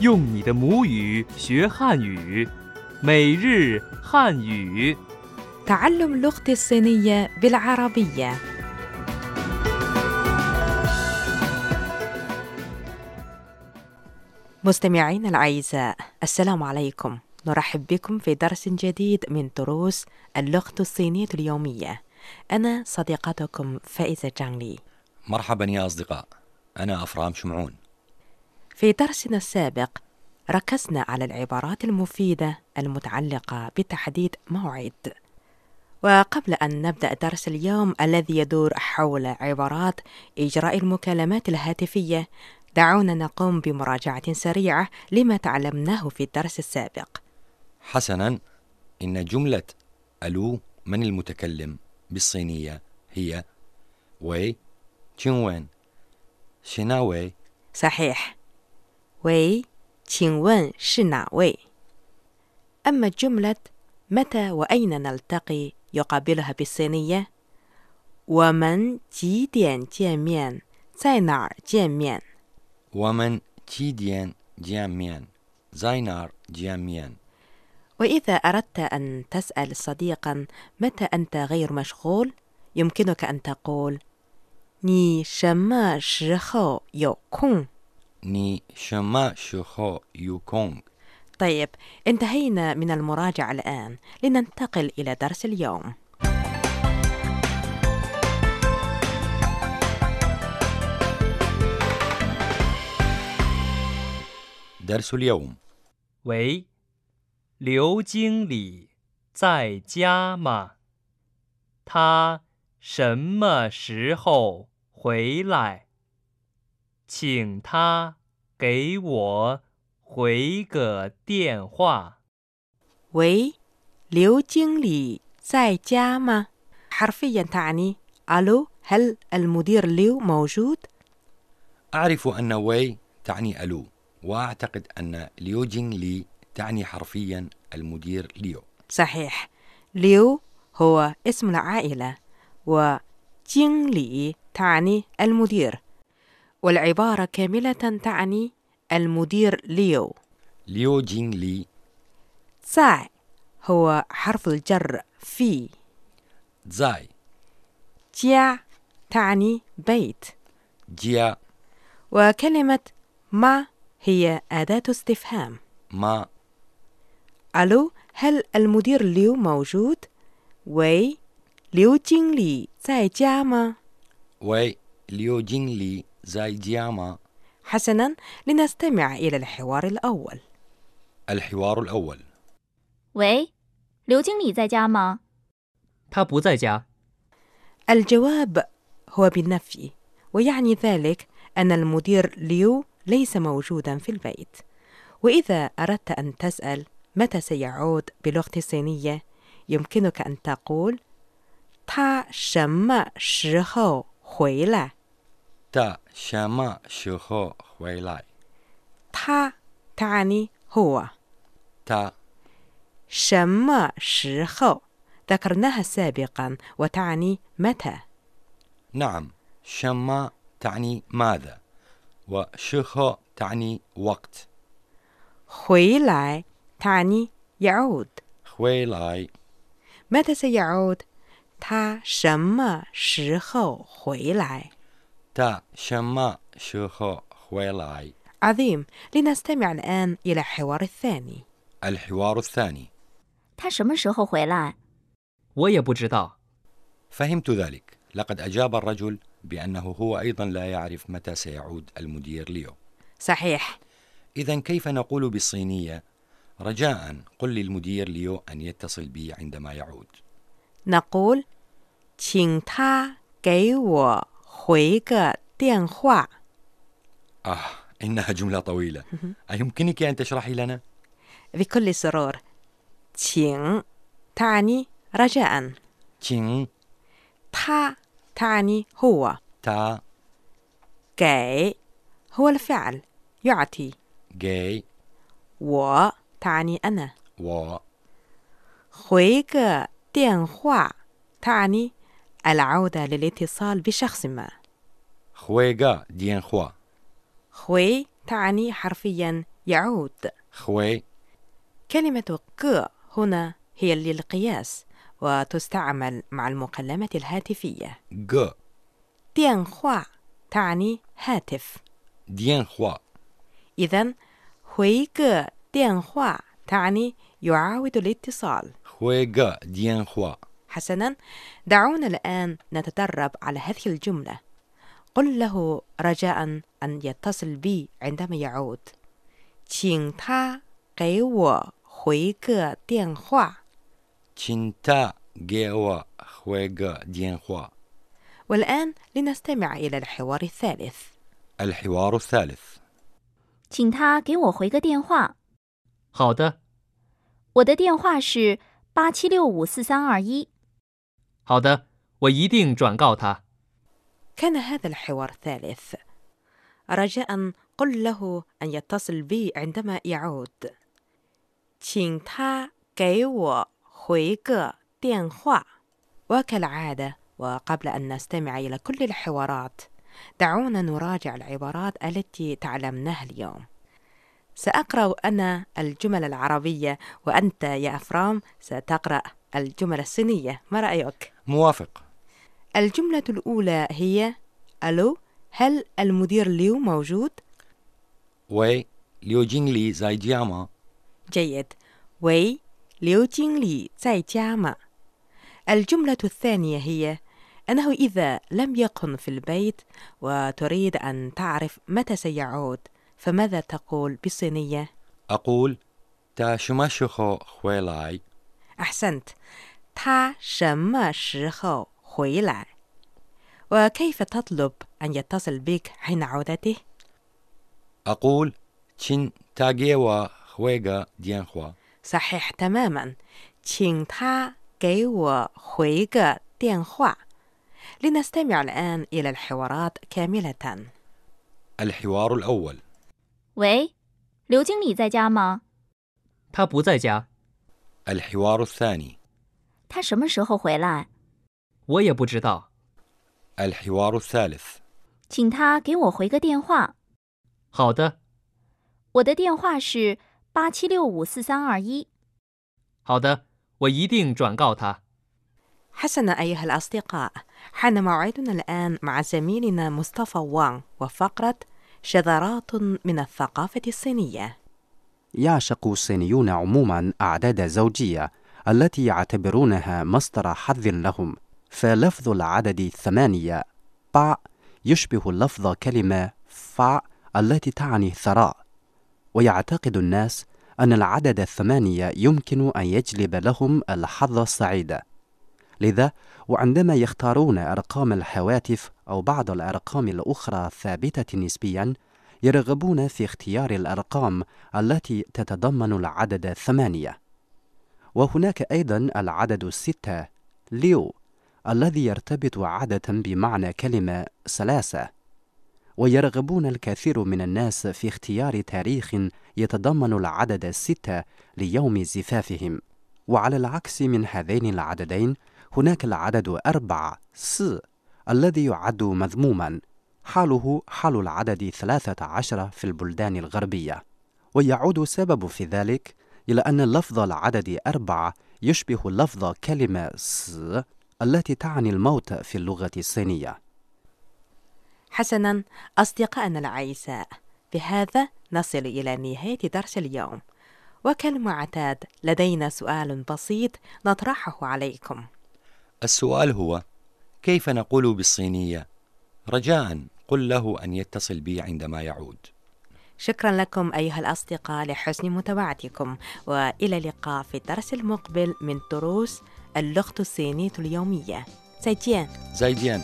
用你的母语学汉语，每日汉语。 تعلم اللغة الصينية بالعربية مستمعينا الأعزاء السلام عليكم نرحب بكم في درس جديد من دروس اللغة الصينية اليومية أنا صديقتكم فائزة جانلي مرحبا يا أصدقاء أنا أفرام شمعون في درسنا السابق ركزنا على العبارات المفيدة المتعلقة بتحديد موعد. وقبل أن نبدأ درس اليوم الذي يدور حول عبارات إجراء المكالمات الهاتفية دعونا نقوم بمراجعة سريعة لما تعلمناه في الدرس السابق. حسنا إن جملة ألو من المتكلم بالصينية هي 喂，请问是哪位. صحيح. وي 请问是哪位 أما جملة متى وأين نلتقي يقابلها بالصينية 我们几点见面在哪儿见面 ومن تيديان جياميان زاينار جياميان وإذا أردت أن تسأل صديقا متى أنت غير مشغول يمكنك أن تقول 你什么时候有空 ني شما شخو يوكونغ طيب انتهينا من المراجعة الآن لننتقل إلى درس اليوم درس اليوم 喂，刘经理在家吗？他什么时候回来？ 请他给我回个电话。喂刘经理在家吗 حرفيا تعني ألو هل المدير ليو موجود؟ أعرف أن وي تعني ألو وأعتقد أن ليوجين لي تعني حرفيا المدير ليو صحيح ليو هو اسم العائلة وجينلي تعني المدير والعبارة كاملة تعني المدير ليو. 刘经理. 在 هو حرف الجر في. 在 家 تعني بيت. 家 وكلمة 吗 هي أداة استفهام. 吗. ألو هل المدير ليو موجود؟ 喂，刘经理. 在家吗 وي ليو جين لي. زاي جياما حسنا لنستمع إلى الحوار الأول الحوار الأول 喂，刘经理在家吗？他不在家。 الجواب هو بالنفي ويعني ذلك أن المدير ليو ليس موجودا في البيت وإذا أردت أن تسأل متى سيعود بلغة الصينية يمكنك أن تقول 他什么时候回来 تا شاما شخو خويلاي 他 تعني هو تا 什么时候ذكرناها سابقا وتعني متى نعم شما تعني ماذا وشخو تعني وقت 回来 تعني يعود خويلاي متى سيعود 他什么时候回来 تا شما شخو خويلاي عظيم لنستمع الآن إلى الحوار الثاني الحوار الثاني 他什么时候回来？我也不知道。 فهمت ذلك لقد أجاب الرجل بأنه هو أيضا لا يعرف متى سيعود المدير ليو صحيح إذا كيف نقول بالصينية رجاء قل للمدير ليو أن يتصل بي عندما يعود نقول 请他给我 回个电话 آه إنها جملة طويلة أيمكنك أن تشرحي لنا؟ بكل سرور 请 تعني رجاء تشين 他 تعني هو تا 给هو الفعل يعطي جاي 我 تعني أنا و 回个电话 تعني العودة للاتصال بشخص ما خويغا ديان خوا. خوي تعني حرفيا يعود. خوي. كلمة ك هنا هي للقياس وتستعمل مع المكالمة الهاتفية. ج ديان خوا تعني هاتف. ديان خوا. إذا خوي ك ديان خوا تعني يعاود الاتصال. خوي ك ديان خوا. حسنا دعونا الآن نتدرب على هذه الجملة. قل له رجاء أن يتصل بي عندما يعود 请他给我回个电话 تشنتا جيوا خوي ج ديان خوا والآن لنستمع إلى الحوار الثالث الحوار الثالث 请他给我回个电话，好的，我的电话是八七六五四三二一。好的，我一定转告他。 كان هذا الحوار الثالث رجاء قل له أن يتصل بي عندما يعود 请他给我回个电话 وكالعادة وقبل أن نستمع إلى كل الحوارات دعونا نراجع العبارات التي تعلمناها اليوم سأقرأ أنا الجمل العربية وأنت يا أفرام ستقرأ الجمل الصينية ما رأيك؟ موافق الجملة الأولى هي ألو هل المدير ليو موجود؟ 喂，刘经理在家吗. جيد. 喂，刘经理在家吗. الجملة الثانية هي أنه إذا لم يكن في البيت وتريد أن تعرف متى سيعود فماذا تقول بالصينية؟ أقول تا شما شخو خويلاي أحسنت. تا شما شخو. 回来 وكيف تطلب أن يتصل بك حين عودته؟ أقول تشن تا جيوا خوي ج ديان خوا صحيح تماما 请他给我回个电话 لنستمع الآن إلى الحوارات كاملة الحوار الأول 喂，刘经理在家吗？他不在家， الحوار الثاني 他什么时候回来？ 我也不知道。 الحوار الثالث 请他给我回个电话，好的，我的电话是八七六五四三二一。好的，我一定转告他。 حسنا أيها الأصدقاء حان موعدنا الآن مع زميلنا مصطفى وان وفقرة شذرات من الثقافة الصينية يعشق الصينيون عموما أعداد زوجية التي يعتبرونها مصدر حظ لهم فلفظ العدد ثمانية با يشبه لفظ كلمة فا التي تعني ثراء. ويعتقد الناس أن العدد الثمانية يمكن أن يجلب لهم الحظ السعيد. لذا وعندما يختارون أرقام الهواتف أو بعض الأرقام الأخرى ثابتة نسبيا يرغبون في اختيار الأرقام التي تتضمن العدد ثمانية وهناك أيضا العدد الستة ليو. الذي يرتبط عادة بمعنى كلمة ثلاثة ويرغبون الكثير من الناس في اختيار تاريخ يتضمن العدد الستة ليوم زفافهم. وعلى العكس من هذين العددين هناك العدد أربعة س الذي يعد مذموما حاله حال العدد ثلاثة عشر في البلدان الغربية. ويعود السبب في ذلك إلى أن لفظ العدد أربعة يشبه لفظ كلمة س التي تعني الموت في اللغة الصينية. حسنا أصدقائنا الأعزاء بهذا نصل إلى نهاية درس اليوم. وكالمعتاد لدينا سؤال بسيط نطرحه عليكم. السؤال هو كيف نقول بالصينية رجاء قل له أن يتصل بي عندما يعود شكرا لكم أيها الأصدقاء لحسن متابعتكم وإلى اللقاء في الدرس المقبل من دروس اللغة الصينية اليومية 再见。زايديان